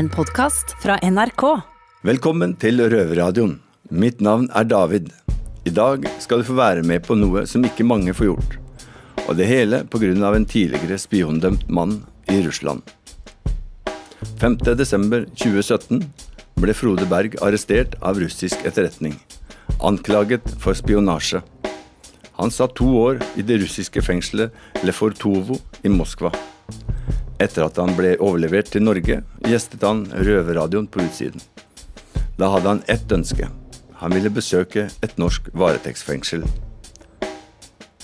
En podkast fra NRK. Velkommen til Røverradioen. Mitt navn er David. I dag skal du få være med på noe som ikke mange får gjort. Og det hele pga. en tidligere spiondømt mann i Russland. 5.12.2017 ble Frode Berg arrestert av russisk etterretning. Anklaget for spionasje. Han satt to år i det russiske fengselet Lefortovo i Moskva. Etter at han ble overlevert til Norge, gjestet han Røverradioen på utsiden. Da hadde han ett ønske. Han ville besøke et norsk varetektsfengsel.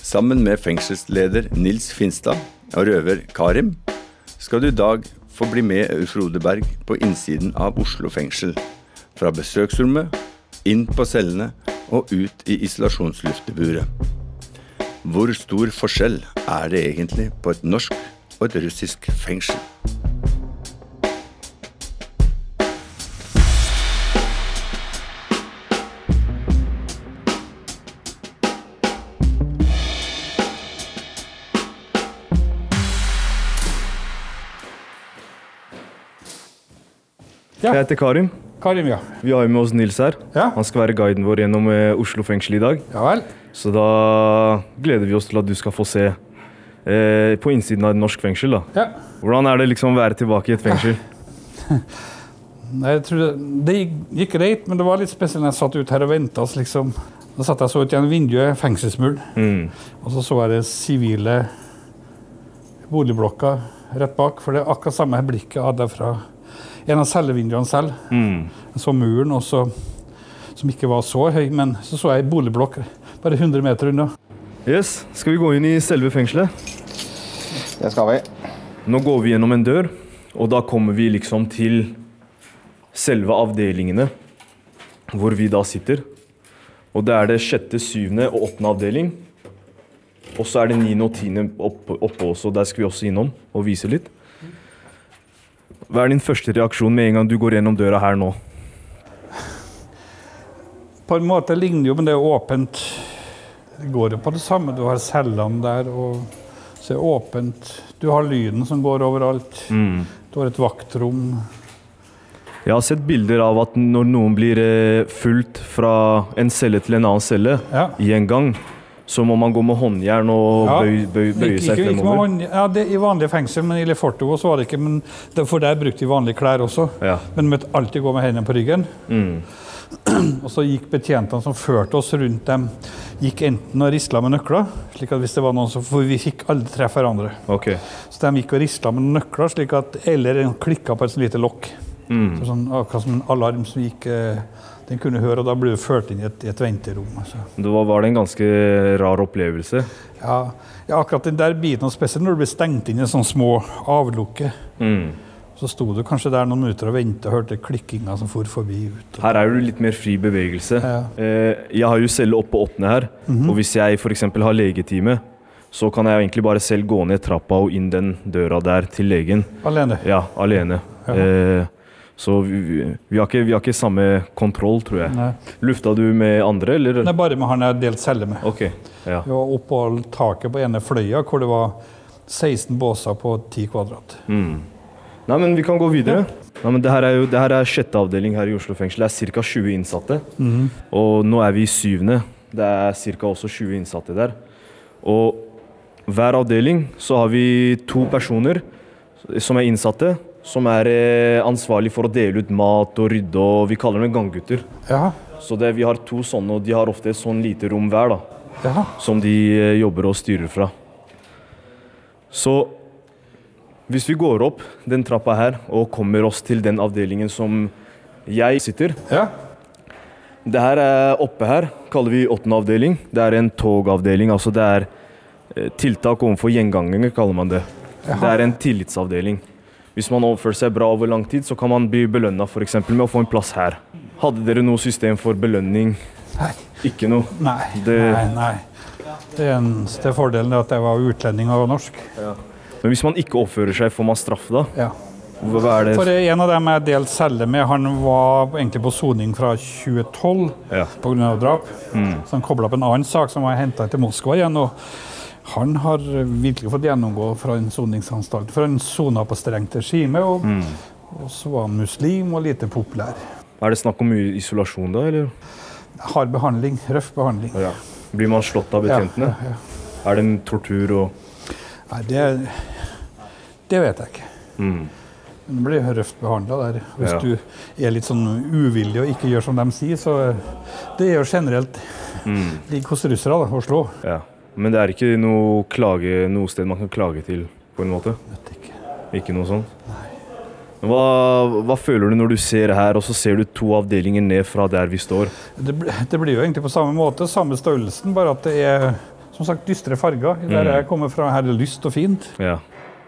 Sammen med fengselsleder Nils Finstad og røver Karim skal du i dag få bli med Frode Berg på innsiden av Oslo fengsel. Fra besøksrommet, inn på cellene og ut i isolasjonslufteburet. Hvor stor forskjell er det egentlig på et norsk og et russisk fengsel? Ja. Jeg heter Karim. Karim, ja. Vi har med oss Nils her. Ja. Han skal være guiden vår gjennom eh, Oslo fengsel i dag. Ja vel. Så da gleder vi oss til at du skal få se eh, på innsiden av et norsk fengsel. da. Ja. Hvordan er det liksom å være tilbake i et fengsel? Nei, jeg tror det, det gikk, greit, men det var litt spesielt når jeg satt ut her og venta. Liksom. Da satt jeg så ut gjennom vinduet, fengselsmuren, Mm. og så så jeg det sivile boligblokker rett bak. For det er akkurat samme blikket jeg hadde fra en av cellevinduene selv. Mm. Jeg så muren også, som ikke var så høy, men så så jeg ei boligblokk bare 100 meter unna. Yes, Skal vi gå inn i selve fengselet? Det skal vi. Nå går vi gjennom en dør, og da kommer vi liksom til selve avdelingene hvor vi da sitter. Og det er det sjette, syvende og åttende avdeling. Og så er det niende og tiende oppe, oppe også. Der skal vi også innom og vise litt. Hva er din første reaksjon med en gang du går gjennom døra her nå? På en måte ligner det jo, men det er åpent. Det går jo på det samme. Du har cellene der, og så er åpent. Du har lyden som går overalt. Du har et vaktrom. Jeg har sett bilder av at når noen blir eh, fulgt fra en celle til en annen celle Ja. i en gang, så må man gå med håndjern og Ja. bøy, bøy, bøye Ikke- seg ikke- ikke fremover. hånd- ja, det, I vanlige fengsel, men i Lefortovo så var det ikke. Men det, for der brukte de vanlige klær også. Ja. Men måtte alltid gå med hendene på ryggen. Mm. Og så gikk betjentene som førte oss rundt dem, gikk enten og risla med nøkler, slik at hvis det var noen som, for vi fikk aldri treffe hverandre. Okay. Så de gikk og risla med nøkler, slik at eller en klikka på et sånt lite lokk. Mm. Så Sånn, akkurat som en alarm som gikk eh, Den kunne høre, og da ble du ført inn i et, et venterom. Altså. Det var, var det en ganske rar opplevelse. Ja, ja, akkurat den der biten, spesielt når du ble stengt inn i sånne små avlukker. Mm. Så sto du kanskje der noen minutter og ventet og hørte klikkinga som for forbi. ut. Her er du litt mer fri bevegelse. Ja. Eh, jeg har jo celle oppe på åttende her, og hvis jeg f.eks. har legetime, så kan jeg egentlig bare selv gå ned trappa og inn den døra der til legen. Alene. Ja, alene. Ja. Eh, så vi, vi, har ikke, vi har ikke samme kontroll, tror jeg. Nei. Lufta du med andre, eller? Er bare med han jeg har delt celle med. Ok, ja. Vi var oppå taket på ene fløya hvor det var 16 båser på 10 kvadrat. Mm. Nei, men vi kan gå videre. Nei, men det her er jo det her er sjette avdeling her i Oslo fengsel. Det er ca. 20 innsatte. Og nå er vi i syvende. Det er ca. også 20 innsatte der. Og hver avdeling så har vi to personer som er innsatte, som er eh, ansvarlig for å dele ut mat og rydde, og vi kaller dem ganggutter. Ja, Så det, vi har to sånne, og de har ofte et sånn lite rom hver, da. ja. som de eh, jobber og styrer fra. Så hvis vi går opp den trappa her og kommer oss til den avdelingen som jeg sitter ja. Det her er oppe her, kaller vi åttende avdeling. Det er en togavdeling. altså Det er eh, tiltak overfor gjengangere, kaller man det. Det er en tillitsavdeling. Hvis man oppfører seg bra over lang tid, så kan man bli belønna med å få en plass her. Hadde dere noe system for belønning? Nei. Ikke noe? Nei. Det- nei, nei. Det eneste fordelen er at jeg var utlending og var norsk. Men hvis man ikke oppfører seg, får man straff da? Ja. Hva er det? For en av dem jeg delte celle med, han var egentlig på soning fra 2012 Ja. av drap. Så han kobla opp en annen sak som var henta til Moskva igjen. og Han har virkelig fått gjennomgå fra en soningsanstalt. For han sona på strengt regime og Og så var han muslim og lite populær. Er det snakk om isolasjon da, eller? Hard behandling, røff behandling. Ja. Blir man slått av betjentene? Ja, ja, Er det en tortur og Nei, det, det vet jeg ikke. mm. Men blir røft behandla der. Hvis Ja. du er litt sånn uvillig og ikke gjør som de sier, så Det er jo generelt Mm. ligger hos russere da, å slå. Ja. Men det er ikke noe, klage, noe sted man kan klage til, på en måte? Vet ikke. Ikke noe sånt? Nei. Hva, hva føler du når du ser her, og så ser du to avdelinger ned fra der vi står? Det, det blir jo egentlig på samme måte, samme størrelsen, bare at det er som sagt dystre farger. Der Mm. jeg kommer fra, her er det lyst og fint. Ja.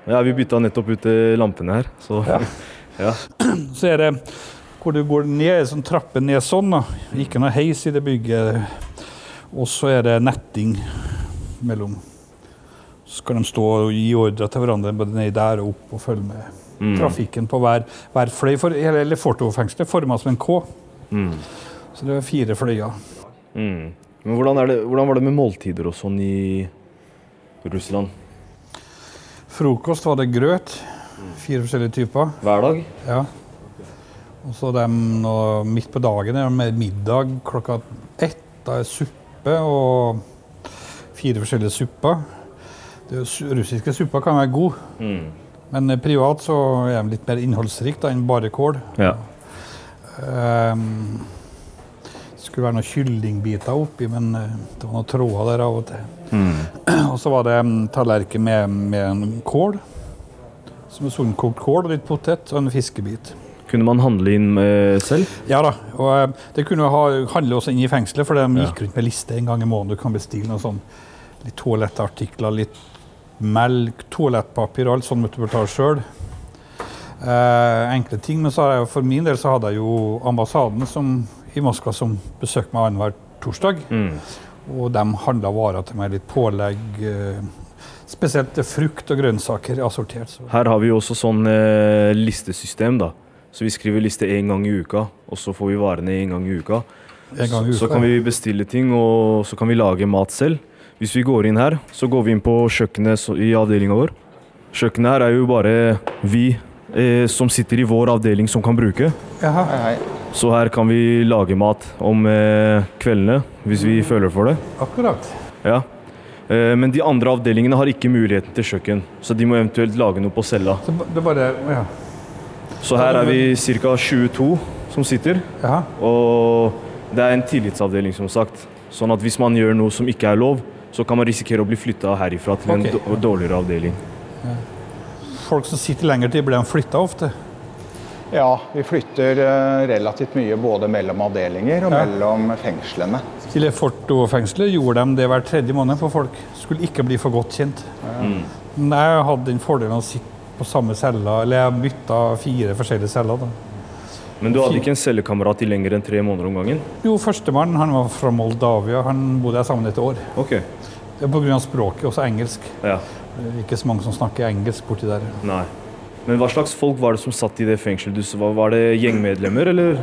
ja vi bytta nettopp ut eh, lampene her, så Ja. ja. Så er det hvor du går ned, sånn trappe ned sånn. da. Ikke noe heis i det bygget. Og så er det netting mellom. Så skal de stå og gi ordre til hverandre både ned der og opp og følge med Mm. trafikken på hver, hver fløy. For hele Leforto-fengselet er forma som en K, Mm. så det er fire fløyer. Mm. Men hvordan, er det, hvordan var det med måltider og sånn i Russland? Frokost var det grøt. Fire forskjellige typer. Hver dag? Ja. Og så dem midt på dagen er det middag klokka ett. Da er suppe og fire forskjellige supper. Det russiske supper kan være god, Mm. men eh, privat så er de litt mer innholdsrikt da, enn bare kål. Ja. Um, det skulle være noen kyllingbiter oppi, men eh, det var noen tråder der av og til. Mm. Og så var det en tallerken med, med en kål. Som er sunnkokt kål og litt potet og en fiskebit. Kunne man handle inn eh, selv? Ja da, og det kunne ha, handle også inn i fengselet, for de gikk rundt med liste en gang i måneden. Du kan bestille noe sånn, litt toalettartikler, litt melk, toalettpapir alt sånt måtte du betale sjøl. Eh, enkle ting. Men så har jeg, for min del så hadde jeg jo ambassaden som, i Moskva som besøkte meg annenhver torsdag. Mm. Og de handla varer til meg, litt pålegg. Eh, spesielt frukt og grønnsaker assortert. Så. Her har vi jo også sånn eh, listesystem, da. Så vi skriver liste én gang i uka, og så får vi varene én gang i uka. En gang i Så, så kan vi bestille ting, og så kan vi lage mat selv. Hvis vi går inn her, så går vi inn på kjøkkenet i avdelinga vår. Kjøkkenet her er jo bare vi eh, som sitter i vår avdeling som kan bruke. Jaha. Hei, hei. Så her kan vi lage mat om eh, kveldene, hvis vi føler for det. Akkurat. Ja. Eh, men de andre avdelingene har ikke muligheten til kjøkken, så de må eventuelt lage noe på cella. Så det bare ja. Så her er vi ca. 22 som sitter, Jaha. og det er en tillitsavdeling, som sagt. Sånn at hvis man gjør noe som ikke er lov, så kan man risikere å bli flytta herifra til en okay. dårligere avdeling. Folk som sitter lenger tid, blir de flytta ofte? Ja, vi flytter eh, relativt mye både mellom avdelinger og Ja. mellom fengslene. I Leforto-fengselet gjorde de det hver tredje måned, for folk skulle ikke bli for godt kjent. Men jeg hadde den fordelen å sitte på samme cella, eller jeg bytta fire forskjellige celler. da. Men du hadde ikke en cellekamerat i lenger enn tre måneder om gangen? Jo, førstemann han var fra Moldavia, han bodde jeg sammen et år. Ok. Det er Pga. språket, også engelsk. Ja. Er ikke så mange som snakker engelsk borti der. Nei. Men hva slags folk var det som satt i det fengselet? Var det gjengmedlemmer, eller?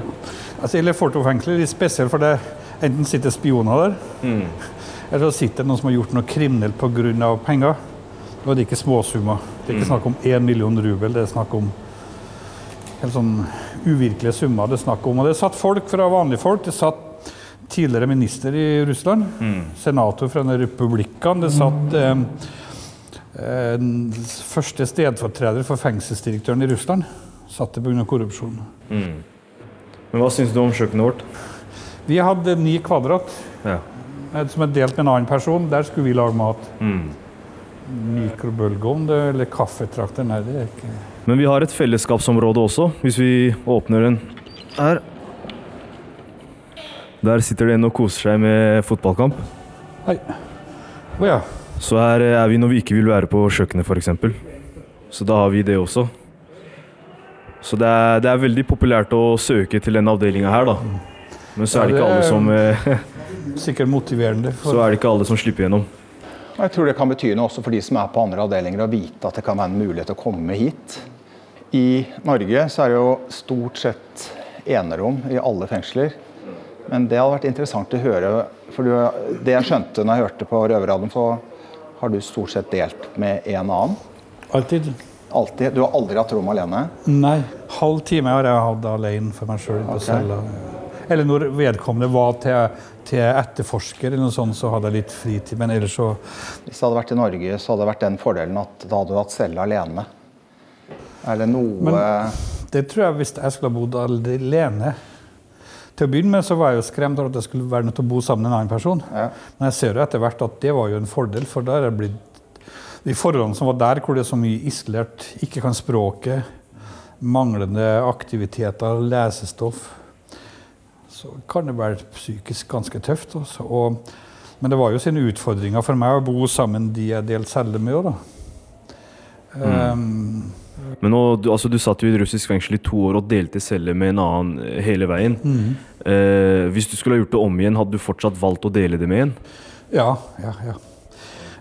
Altså, eller Leforto-fengselet er det litt spesielt, for det enten sitter spioner der, Mm. eller så sitter det noen som har gjort noe kriminelt pga. penger. Er det ikke småsummer. Det er ikke snakk om én million rubel, det er snakk om helt sånn uvirkelige summer. det er snakk om. Og det satt folk fra vanlige folk. Det satt tidligere minister i Russland, senator fra den republikken. Det satt eh, eh, den første stedfortreder for fengselsdirektøren i Russland. Satt det pga. korrupsjon. Mm. Men hva syns du om kjøkkenet vårt? Vi hadde ni kvadrat Ja. eh, som er delt med en annen person. Der skulle vi lage mat. Mm. Mikrobølgeovn eller kaffetrakter, nei det er ikke Men vi har et fellesskapsområde også, hvis vi åpner den her. Der sitter det en og koser seg med fotballkamp. Hei. Å ja. Så her er vi når vi ikke vil være på kjøkkenet, f.eks. Så da har vi det også. Så det er, det er veldig populært å søke til den avdelinga her, da. Men så er det ikke alle som eh, Sikkert motiverende. Så er det ikke alle som slipper gjennom. Jeg tror det kan bety noe også for de som er på andre avdelinger, å vite at det kan være en mulighet til å komme hit. I Norge så er det jo stort sett enerom i alle fengsler. Men det hadde vært interessant å høre. For du, det jeg skjønte når jeg hørte på Røverradioen, så har du stort sett delt med en annen. alltid. Altid. Du har aldri hatt rom alene. Nei. halv time har jeg hatt alene for meg sjøl Okay. Eller når vedkommende var til, til etterforsker, eller noe sånt, så hadde jeg litt fritid. Men ellers så Hvis det hadde vært i Norge, så hadde det vært den fordelen at da hadde du hatt celle alene. Er det noe Men- Det tror jeg hvis jeg skulle ha bodd alene Til å begynne med så var jeg jo skremt over at jeg skulle være nødt til å bo sammen med en annen person. Ja. Men jeg ser jo etter hvert at det var jo en fordel, for der er blitt De forholdene som var der, hvor det er så mye isolert, ikke kan språket, manglende aktiviteter, lesestoff, så kan det være psykisk ganske tøft. Også. Og, men det var jo sine utfordringer for meg å bo sammen de jeg delte celle med da. Um, Men nå, du, altså, du satt jo i et russisk fengsel i to år og delte celle med en annen eh, hele veien. Eh, hvis du skulle ha gjort det om igjen, hadde du fortsatt valgt å dele det med en? ja, ja, ja.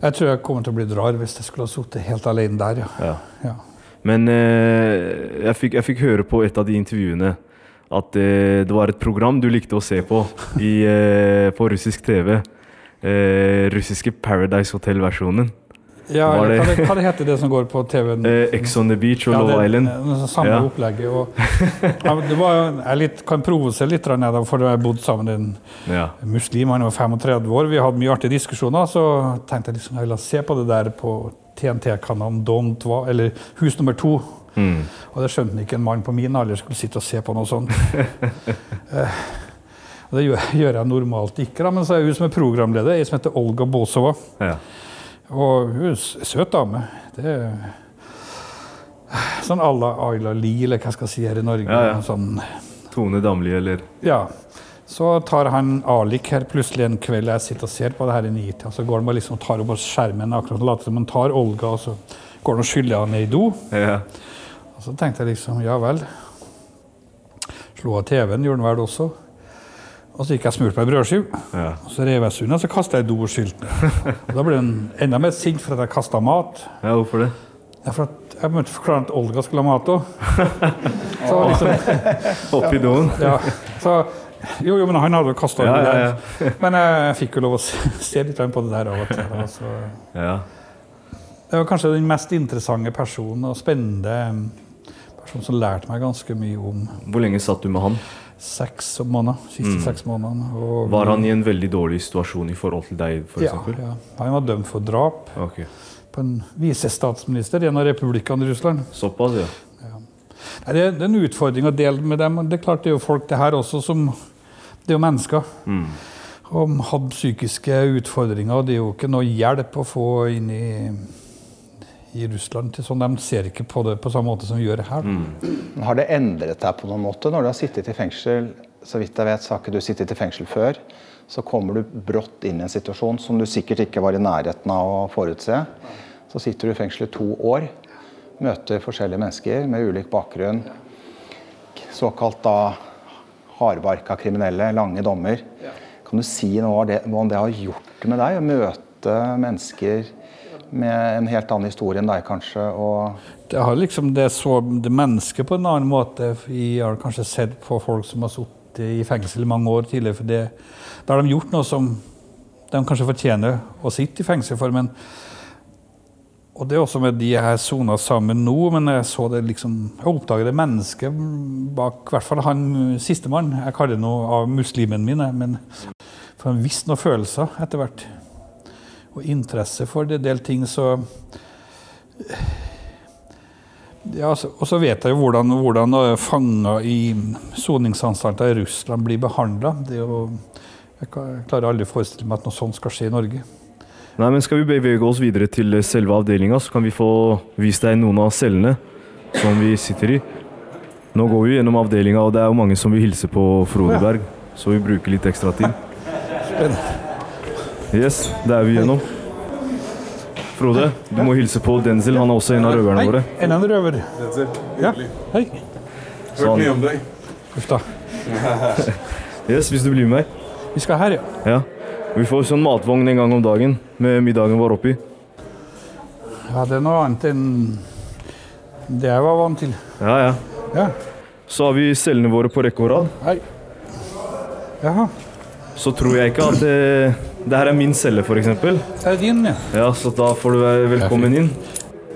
Jeg tror jeg kommer til å bli rar hvis jeg skulle ha sittet helt alene der, ja. Ja. ja. Men eh, jeg, fikk, jeg fikk høre på et av de intervjuene at eh, det var et program du likte å se på i, eh, på russisk TV. Eh, russiske Paradise Hotel-versjonen. Ja hva, det, hva det heter det som går på TV-en? Eh, Ex on the Beach og Ja, Love Island. er Samme Ja. opplegget. Og, ja, det var, jeg litt, kan provosere litt, da, for jeg bodde sammen med en Ja. muslim, han var 35 år. Vi hadde mye artige diskusjoner, så tenkte jeg liksom, jeg ville se på det der på TNT-kanalen Don't Hva, eller Hus nummer to. Mm. Og det skjønte ikke en mann på min alder skulle sitte og se på noe sånt. eh, og det gjør, gjør jeg normalt ikke, da, men så er hun som er programleder, ei som heter Olga Bosova. ja. Og hun er søt dame. Det er sånn à la Ayla Lie, eller hva skal jeg si her i Norge. Ja, ja. Sånn, Tone Damli, eller ja. Så tar han Alik her plutselig en kveld jeg sitter og ser på det her i nitida. Så går han liksom og tar opp skjermen akkurat later som han tar Olga, og så går han og skyller han ned i do. ja. Og så tenkte jeg liksom, ja vel. Slo av TV-en, gjorde han vel også. Og så gikk jeg smurt ei brødskive. ja. Og så rev jeg sunda, så kasta jeg i do og skylte ned. Og Da ble han enda mer sint for at jeg kasta mat. ja hvorfor det? Ja, for at jeg måtte forklare at Olga skulle ha mat òg. Så liksom, Oppi doen? ja, så, jo, jo, men han hadde jo kasta Ja, ja, ja. Men jeg fikk jo lov å se, se litt på det der av og til. Altså. Ja. Det var kanskje den mest interessante personen og spennende personen som lærte meg ganske mye om Hvor lenge satt du med han? Seks måneder. Siste seks månedene. Og Mm. Var han i en veldig dårlig situasjon i forhold til deg, f.eks.? ja, ja. Han var dømt for drap okay. på en visestatsminister i en av republikkene i Russland. Såpass, ja. Nei, det, det er en utfordring å dele med dem. Det er klart det er jo folk det her også som Det er jo mennesker. Mm. Og de hadde psykiske utfordringer, og det er jo ikke noe hjelp å få inn i, i Russland. til sånn. De ser ikke på det på samme måte som vi gjør her. Mm. Har det endret deg på noen måte når du har sittet i fengsel? Så vidt jeg vet, så har ikke du sittet i fengsel før. Så kommer du brått inn i en situasjon som du sikkert ikke var i nærheten av å forutse. Så sitter du i fengsel i to år, møter forskjellige mennesker med ulik bakgrunn. Såkalt da hardbarka kriminelle, lange dommer. Kan du si noe om det, om det har gjort med deg å møte mennesker med en helt annen historie enn deg, kanskje? Det har liksom det så det mennesket på en annen måte. Vi har kanskje sett på folk som har sittet i fengsel i mange år tidligere. for det, Da har de gjort noe som de kanskje fortjener å sitte i fengsel for. men og det er også med de jeg har sona sammen nå, men jeg så det liksom, jeg oppdaget det mennesket bak i hvert fall han sistemann. Jeg kaller det noe av muslimen min, men for han visste noen følelser etter hvert. Og interesse for det del ting, så ja, Og så vet jeg jo hvordan, hvordan fanger i soningsanstalter i Russland blir behandla. Jeg klarer aldri å forestille meg at noe sånt skal skje i Norge. Nei, men Skal vi bevege oss videre til selve avdelinga, så kan vi få vist deg noen av cellene som vi sitter i. Nå går vi gjennom avdelinga, og det er jo mange som vil hilse på Frode Berg, så vi bruker litt ekstra tid. Yes, det er vi gjennom. Frode, du må hilse på Denzil. Han er også en av røverne Hei, våre. en annen røver. Ja, hei. Hørt mye om deg. Uff da. yes, hvis du blir med meg. Vi skal her, ja. Ja. Vi får sånn matvogn en gang om dagen med middagen vår oppi. Ja, det er noe annet enn det jeg var vant til. Ja, ja. Ja, Så har vi cellene våre på rekke og rad. hei. Jaha, Så tror jeg ikke at det, det her er min celle, f.eks. det er din, ja. Ja, så da får du være velkommen inn.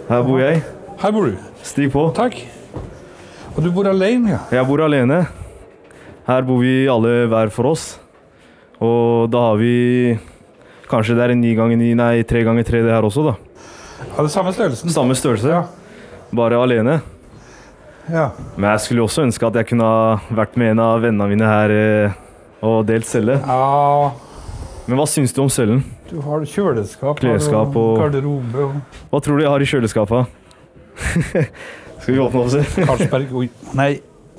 Her bor jeg. Her bor du. Stig på. Takk. Og du bor alene, ja? Jeg bor alene. Her bor vi alle hver for oss. Og da har vi Kanskje det er en ni ganger ni, nei, tre ganger tre det her også, da. Ja, det er samme størrelsen. Samme størrelse, Ja. bare alene. ja. Men jeg skulle også ønske at jeg kunne ha vært med en av vennene mine her eh, og delt celle. Ja, Men hva syns du om cellen? du har kjøleskap, Kleskap og garderobe og Hva tror du jeg har i kjøleskapet? Skal vi åpne og se? Carlsberg. Oi. Nei,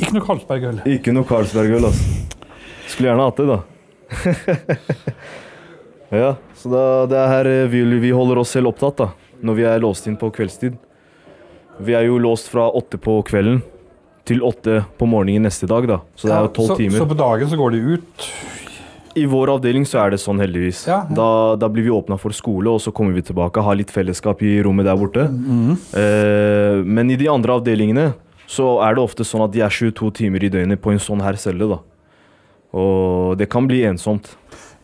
ikke noe Carlsberg-øl. Ikke noe Carlsberg-øl, altså. Skulle gjerne hatt det, da. ja, så da, det er her eh, vi, vi holder oss selv opptatt, da. Når vi er låst inn på kveldstid. Vi er jo låst fra åtte på kvelden til åtte på morgenen neste dag, da. Så det er jo tolv timer. Så på dagen så går de ut. I vår avdeling så er det sånn, heldigvis. Ja, ja. Da, da blir vi åpna for skole, og så kommer vi tilbake. Har litt fellesskap i rommet der borte. Mhm. Eh, men i de andre avdelingene så er det ofte sånn at de er 22 timer i døgnet på en sånn her celle. da. Og det kan bli ensomt.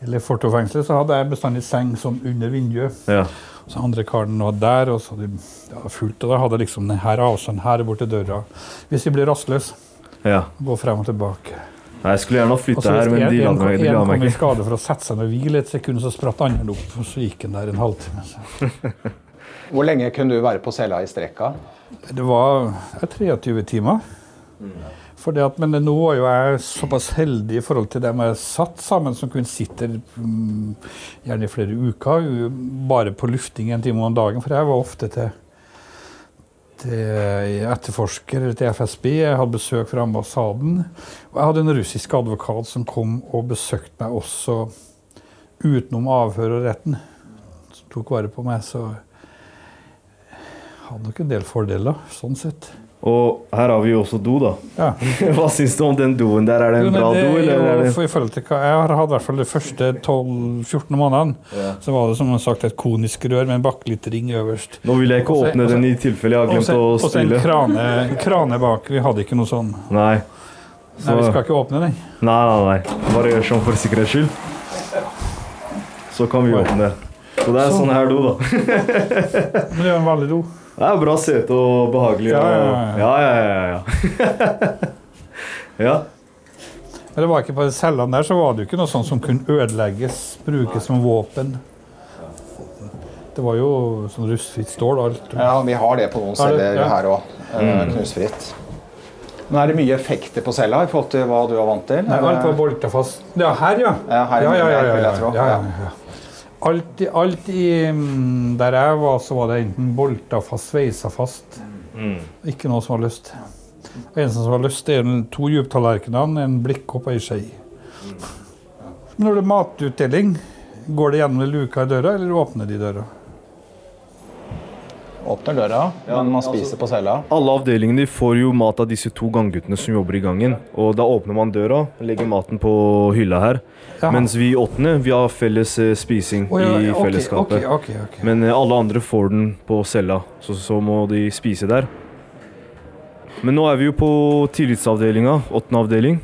Eller Fortofengselet så hadde jeg bestandig seng som under vinduet. Ja. Så andre karen var der, og så hadde de ja, fullt. Og da hadde liksom denne avstanden her borte døra. Hvis de blir rastløse, ja. gå frem og tilbake. Nei, Jeg skulle gjerne ha flytta her, men de la meg, ikke. en kom i skade for å sette seg ned og hvile et sekund, så spratt andre opp, og så gikk han der en halvtime. Hvor lenge kunne du være på cella i strekka? Det var 23 timer. Fordi at, men nå var jo jeg såpass heldig i forhold til dem jeg satt sammen, som kunne sitte mm, gjerne i flere uker, bare på lufting en time om dagen. For jeg var ofte til, til etterforsker eller til FSB. Jeg hadde besøk fra ambassaden. Og jeg hadde en russisk advokat som kom og besøkte meg også utenom avhør og retten. Som tok vare på meg. Så jeg hadde nok en del fordeler, sånn sett. Og her har vi jo også do, da. Ja. Hva syns du om den doen der? Er det Jo, en nei, bra det do, er eller? jo i forhold til hva Jeg har hatt i hvert fall de første 12-14 månedene. Ja. Så var det som sagt et konisk rør med en bakkelittering øverst. Nå vil jeg ikke også, åpne også, den i tilfelle jeg har glemt også, å og så en krane, krane bak. Vi hadde ikke noe sånn. Nei. Nei, vi skal ikke åpne den. Nei, nei, nei. Bare gjør sånn for sikkerhets skyld. Så kan vi åpne. Så det er Sånn. sånn her do, da. Men det er en vanlig do. Det er bra sete og behagelig. Ja, ja, ja. ja, ja, ja, ja. ja. Det var ikke på de cellene der så var det jo ikke noe sånt som kunne ødelegges, brukes som våpen. Det var jo sånn rustfritt stål alt. Ja, vi har det på noen celler ja. her òg. Knusfritt. Men er det mye effekter på cella i forhold til hva du er vant til? Nei, alt var bolta fast. Ja, her, ja. Ja, her ja, ja, ja, ja, ja, ja, ja, ja. Alt, alt i mm, Der jeg var, så var det enten bolta fast, sveisa fast. Ikke noe som var løst. Det eneste som var løst, er en- to djuptallerkener, en blikkopp og ei skje. Men når det er matutdeling, går det gjennom luka i døra, eller åpner de døra? Åpner døra, men man spiser på cella. Alle avdelingene får jo mat av disse to gangguttene som jobber i gangen. Og da åpner man døra, legger maten på hylla her. Ja. Mens vi åttende, vi har felles eh, spising oh, ja, i ok, fellesskapet. ok, ok, ok. Men eh, alle andre får den på cella, så, så må de spise der. Men nå er vi jo på tillitsavdelinga, åttende avdeling.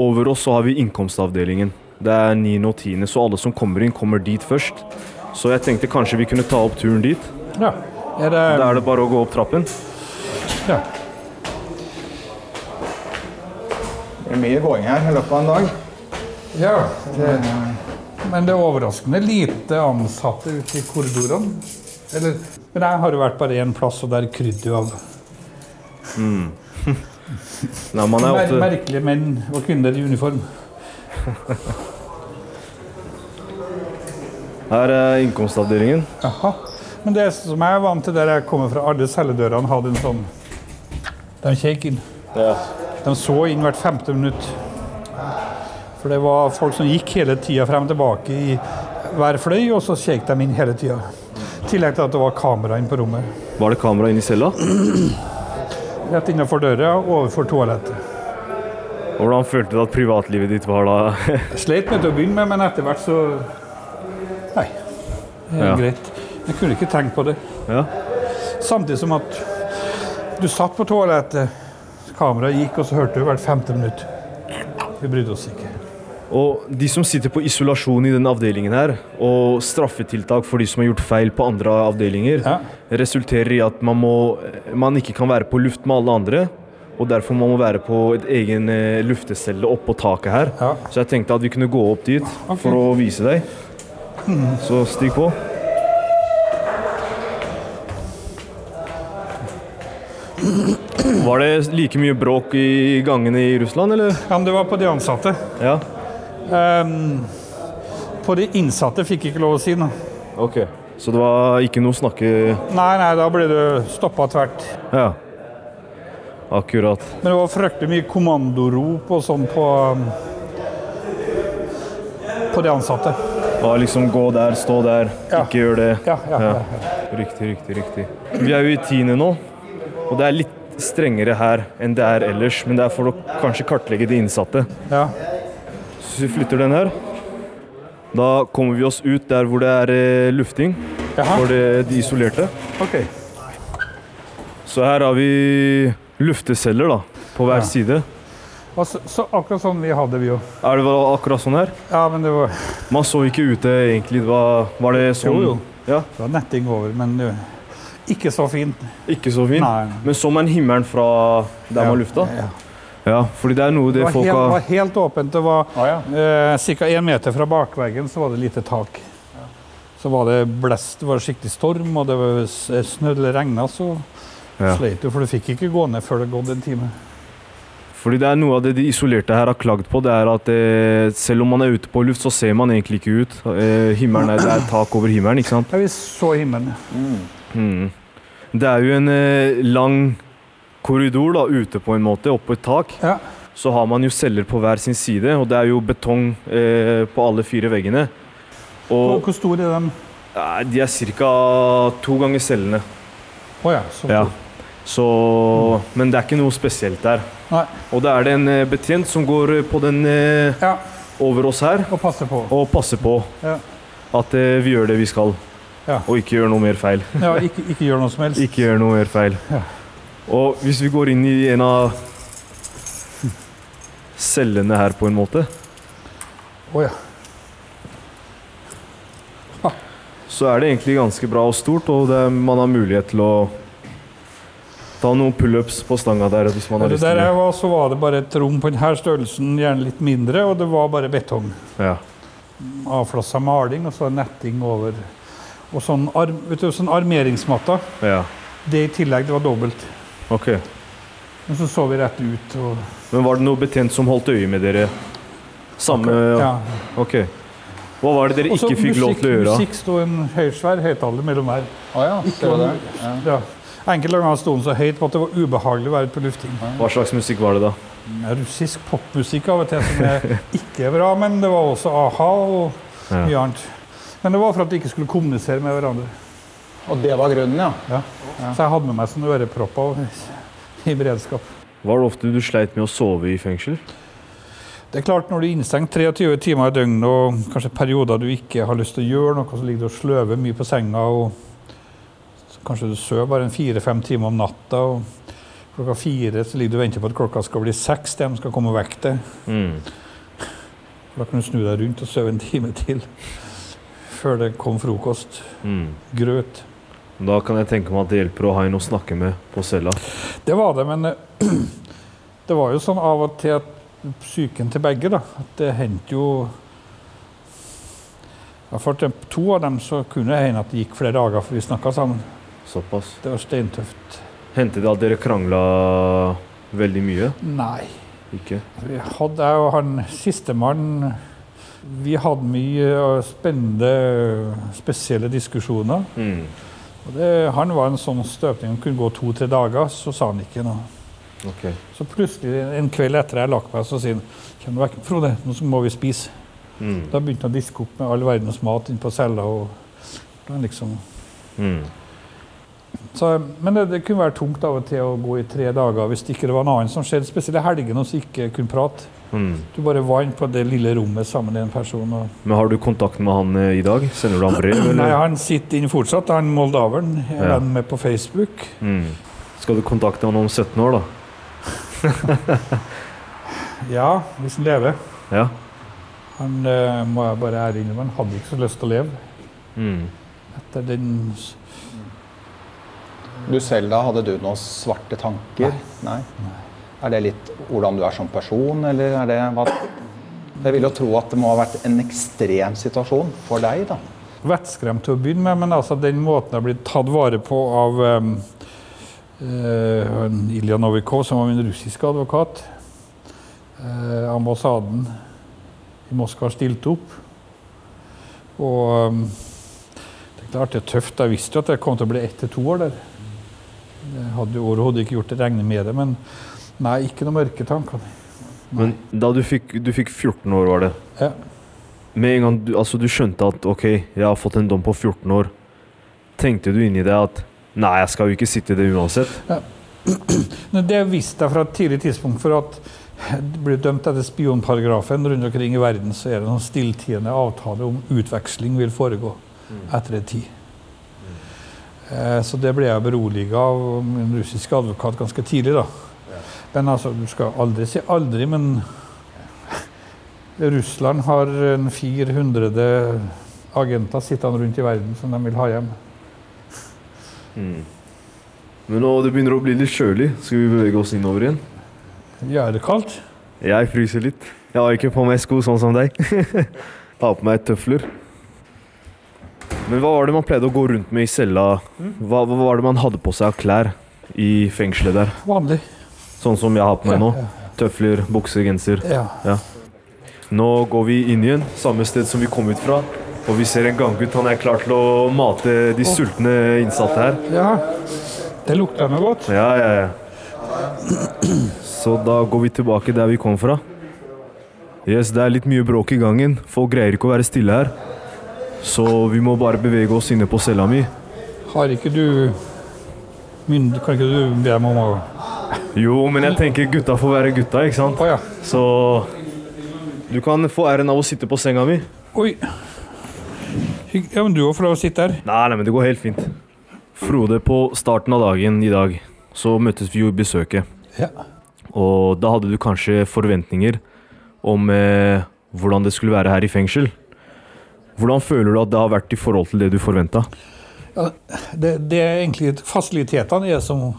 Over oss så har vi innkomstavdelingen. Det er niende og tiende, så alle som kommer inn, kommer dit først. Så jeg tenkte kanskje vi kunne ta opp turen dit. Ja. Er det, Da er det bare å gå opp trappen. ja. Det er mye gåing her i løpet av en dag. Ja, det, men det er overraskende lite ansatte ute i korridorene. Eller, men jeg har jo vært bare én plass, og der krydder jo alle. Nei, man er ofte... merkelige menn og kvinner i uniform. Her er innkomstavdelingen. Jaha. Men det som jeg er vant til der jeg kommer fra, alle celledørene hadde en sånn De kjekk inn. De så inn hvert femte minutt. For det var folk som gikk hele tida frem og tilbake i hver fløy, og så kjekk de inn hele tida. I tillegg til at det var kamera inne på rommet. Var det kamera inne i cella? Rett innenfor døra, overfor toalettet. Hvordan følte du at privatlivet ditt var da? Jeg slet med det å begynne med, men etter hvert så Nei. Det er Ja. greit. Jeg kunne ikke tenkt på det. ja. Samtidig som at du satt på toalettet, kameraet gikk, og så hørte du hvert femte minutt. Vi brydde oss ikke. Og de som sitter på isolasjon i denne avdelingen her, og straffetiltak for de som har gjort feil på andre avdelinger, Ja. resulterer i at man, må, man ikke kan være på luft med alle andre, Og derfor må man være på et egen eh, luftecelle oppå taket her. Ja. Så jeg tenkte at vi kunne gå opp dit okay. for å vise deg. Så stig på. Var det like mye bråk i gangene i Russland, eller? Ja, men det var på de ansatte. Ja. Um, på de innsatte fikk jeg ikke lov å si noe. Ok. Så det var ikke noe snakke Nei, nei, da ble du stoppa tvert. Ja. Akkurat. Men det var fryktelig mye kommandorop og sånn på um, På de ansatte. Ja, liksom gå der, stå der, Ja. ikke gjør det. Ja, ja, Ja. ja. Riktig, riktig, riktig. Vi er jo i tiende nå, og det er litt strengere her enn det er ellers. Men det er for å kanskje kartlegge de innsatte. ja. Så vi flytter den her. Da kommer vi oss ut der hvor det er eh, lufting Jaha. for det, de isolerte. OK. Så her har vi lufteceller da, på hver Ja. side. Så, så akkurat sånn vi hadde, vi jo. Er det var akkurat sånn her? Ja, men det var, Man så ikke ute egentlig. Det var, var det sånn? Jo, jo. Ja, det var netting over, men det, ikke så fint. ikke så fin. Nei. Men så man himmelen fra der Ja. man lufta? Ja. Ja, fordi det er noe Det det folk helt, det var helt åpent. Det var ah, ja. eh, ca. én meter fra bakveggen så var det lite tak. Så var det blest, det var skikkelig storm, og det var s- snø eller regna, så Ja. sleit du, for du fikk ikke gå ned før det gått en time. Fordi det er noe av det de isolerte her har klagd på, det er at eh, selv om man er ute på luft, så ser man egentlig ikke ut. Eh, himmelen er, det er tak over himmelen, ikke sant? Ja, vi så himmelen. Mm. Det er jo en eh, lang korridor da, ute på en måte, oppå et tak. Ja. Så har man jo celler på hver sin side, og det er jo betong eh, på alle fire veggene. Og hvor store er de? eh, de er ca. to ganger cellene. Oh ja. Så Ja. så mm. men det er ikke noe spesielt der. Nei. Og da er det en eh, betjent som går eh, på den eh, Ja, over oss her og passer på. og passer på Ja. at eh, vi gjør det vi skal. Ja. Og ikke gjør noe mer feil. Ja, ikke, ikke gjør noe som helst. Ikke gjør noe mer feil. Ja. Og hvis vi går inn i en av cellene her på en måte, Å ja. så er det egentlig ganske bra og stort, og det, man har mulighet til å ta noen pullups på stanga der hvis man har lyst til det. var, så var det bare et rom på denne størrelsen, gjerne litt mindre, og det var bare betong. Ja. Avflassa maling, og så netting over. Og sånn, arm, vet du, sånn armeringsmatter. ja. Det i tillegg, det var dobbelt. Ok. Men så så vi rett ut. Og, Men var det noe betjent som holdt øye med dere? Samme ja. Ok. Hva var det dere Og så ikke fikk lov til å gjøre? Musikk sto en høysvær høyttaler mellom her. Å ja, ser du det? Ja. Ja. Enkelte ganger sto den så høyt på at det var ubehagelig å være på lufting. Hva slags musikk var det da? Russisk popmusikk av og til som er ikke bra, men det var også a-ha og Ja. mye annet. Men det var for at de ikke skulle kommunisere med hverandre. Og det var grunnen, ja. Ja. Så jeg hadde med meg sånne ørepropper i beredskap. Var det ofte du sleit med å sove i fengsel? Det er klart Når du er innstengt 23 timer i døgnet og kanskje perioder du ikke har lyst til å gjøre noe, så ligger du og sløver mye på senga, og så kanskje du sover bare en fire-fem timer om natta, og klokka fire så ligger du og venter på at klokka skal bli seks, de skal komme og vekke deg. Mm. Da kan du snu deg rundt og sove en time til før det kom frokost. Mm. Grøt. Da kan jeg tenke meg at det hjelper å ha en å snakke med på cella. Det var det, men det var jo sånn av og til at psyken til begge, da. At det hendte jo For to av dem så kunne det hende at det gikk flere dager før vi snakka sammen. Såpass. Det var steintøft. Hendte det at dere krangla veldig mye? Nei. Ikke? Vi hadde, jeg og han sistemann Vi hadde mye eh, spennende, spesielle diskusjoner. Mm. Og det, han var en sånn støpning som kunne gå to-tre dager, så sa han ikke noe. Okay. Så plutselig en kveld etter jeg lagt meg, så sier han vekk, Frode, nå må vi spise. Mm. Da begynte han å diske opp med all verdens mat inne på cella. og liksom... Mm. Så, men det, det kunne være tungt av og til å gå i tre dager hvis det ikke var noe annet som skjedde. Spesielt i helgene så ikke kunne prate. Mm. Du bare var på det lille rommet sammen med en person. Og... Men har du kontakt med han eh, i dag? Sender du han brev, eller? Nei, han sitter inne fortsatt. Han moldaveren. Jeg er Ja. venn med på Facebook. Mm. Skal du kontakte han om 17 år, da? Ja, hvis han lever. Ja? Han eh, må jeg bare ære innrømme, han hadde ikke så lyst til å leve. Mm. Etter den Du selv da, hadde du noen svarte tanker? Nei. Er det litt hvordan du er som person, eller er det hva Jeg vil jo tro at det må ha vært en ekstrem situasjon for deg, da. Vettskremt til å begynne med, men altså den måten jeg blitt tatt vare på av um, uh, Ilja Novikov, som var min russiske advokat. Uh, ambassaden i Moskva har stilt opp. Og um, det er klart det er tøft. Jeg visste jo at jeg kom til å bli ett til to år der. Jeg hadde jo overhodet ikke gjort det regne med det, men nei, ikke noe mørke tanker. Men da du fikk, du fikk 14 år, var det? Ja. Med en gang du, altså, du skjønte at ok, jeg har fått en dom på 14 år, tenkte du inni deg at nei, jeg skal jo ikke sitte i det uansett? Men Det visste jeg fra et tidlig tidspunkt. For at blir dømt etter spionparagrafen rundt omkring i verden, så er det noen stilltiende avtale om utveksling vil foregå etter en tid. Eh, Så det ble jeg beroliga av min russiske advokat ganske tidlig. da. Men altså, du skal aldri si aldri, men Russland har 400 agenter sittende rundt i verden som de vil ha hjem. Men nå det begynner å bli litt kjølig, skal vi bevege oss innover igjen? Ja, er det kaldt? Jeg fryser litt. Jeg har ikke på meg sko sånn som deg. har på meg tøfler. Men hva var det man pleide å gå rundt med i cella? Hva, hva var det man hadde på seg av klær i fengselet der? Vanlig. Sånn som jeg har på meg nå. Tøfler, bukse, genser. Ja. Nå går vi inn igjen, samme sted som vi kom ut fra. Og vi ser en ganggutt. Han er klar til å mate de sultne innsatte her. ja. Det lukter noe godt. Ja, ja, ja. Så da går vi tilbake der vi kom fra. Yes, det er litt mye bråk i gangen. Folk greier ikke å være stille her. Så vi må bare bevege oss inne på cella mi. Har ikke du. Kan ikke du be meg om å Jo, men jeg tenker gutta får være gutta, ikke sant? Oh, ja. Så du kan få æren av å sitte på senga mi. Oi. Ja, men du òg får lov å sitte her. Nei, nei, men det går helt fint. Frode, på starten av dagen i dag så møttes vi jo i besøket. Ja. Og da hadde du kanskje forventninger om eh, hvordan det skulle være her i fengsel. Hvordan føler du at det har vært i forhold til det du forventa? Det, det er egentlig fasilitetene er som,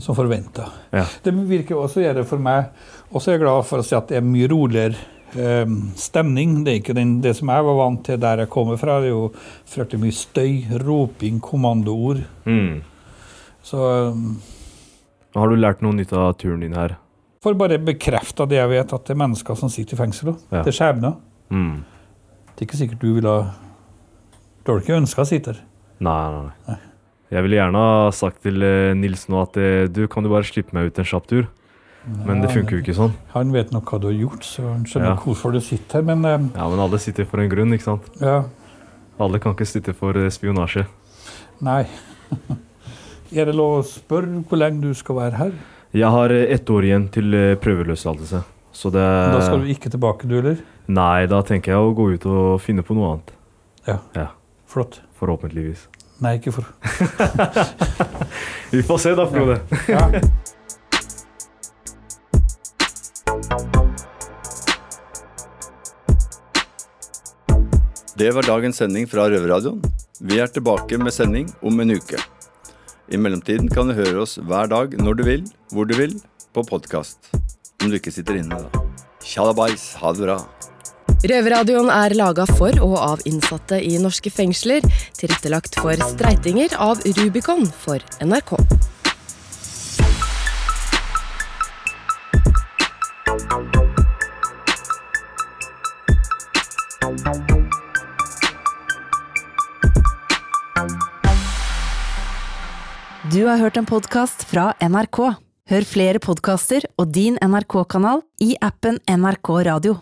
som forventa. Ja. Det virker også gjøre for meg. Og så er jeg glad for å si at det er mye roligere eh, stemning. Det er ikke den, det som jeg var vant til der jeg kommer fra. Det er jo fryktelig mye støy, roping, kommandoord. Mm. Så um, Har du lært noe nytt av turen din her? får bare bekrefta det jeg vet, at det er mennesker som sitter i fengsel. Ja. Det er skjebner. Mm. Det er ikke sikkert du ville har ikke ønska å sitte her. Nei, nei, nei. Jeg ville gjerne ha sagt til eh, Nils nå at eh, du kan du bare slippe meg ut en kjapp tur. Men det funker jo ikke sånn. Han vet nok hva du har gjort, så han skjønner Ja. hvorfor du sitter her. Men eh, Ja, men alle sitter for en grunn, ikke sant? ja, Alle kan ikke sitte for spionasje. nei. er det lov å spørre hvor lenge du skal være her? Jeg har ett år igjen til prøveløslatelse. Så det Da skal du ikke tilbake, du, eller? Nei, da tenker jeg å gå ut og finne på noe annet. Ja. Ja, Flott. Forhåpentligvis. Nei, ikke for Vi får se da, Frode. ja. Det var dagens sending fra Røverradioen. Vi er tilbake med sending om en uke. I mellomtiden kan du høre oss hver dag når du vil, hvor du vil, på podkast. Om du ikke sitter inne, da. Tjalabais, ha det bra. Røverradioen er laga for og av innsatte i norske fengsler. Tilrettelagt for streitinger av Rubicon for NRK. Du har hørt en podkast fra NRK. Hør flere podkaster og din NRK-kanal i appen NRK Radio.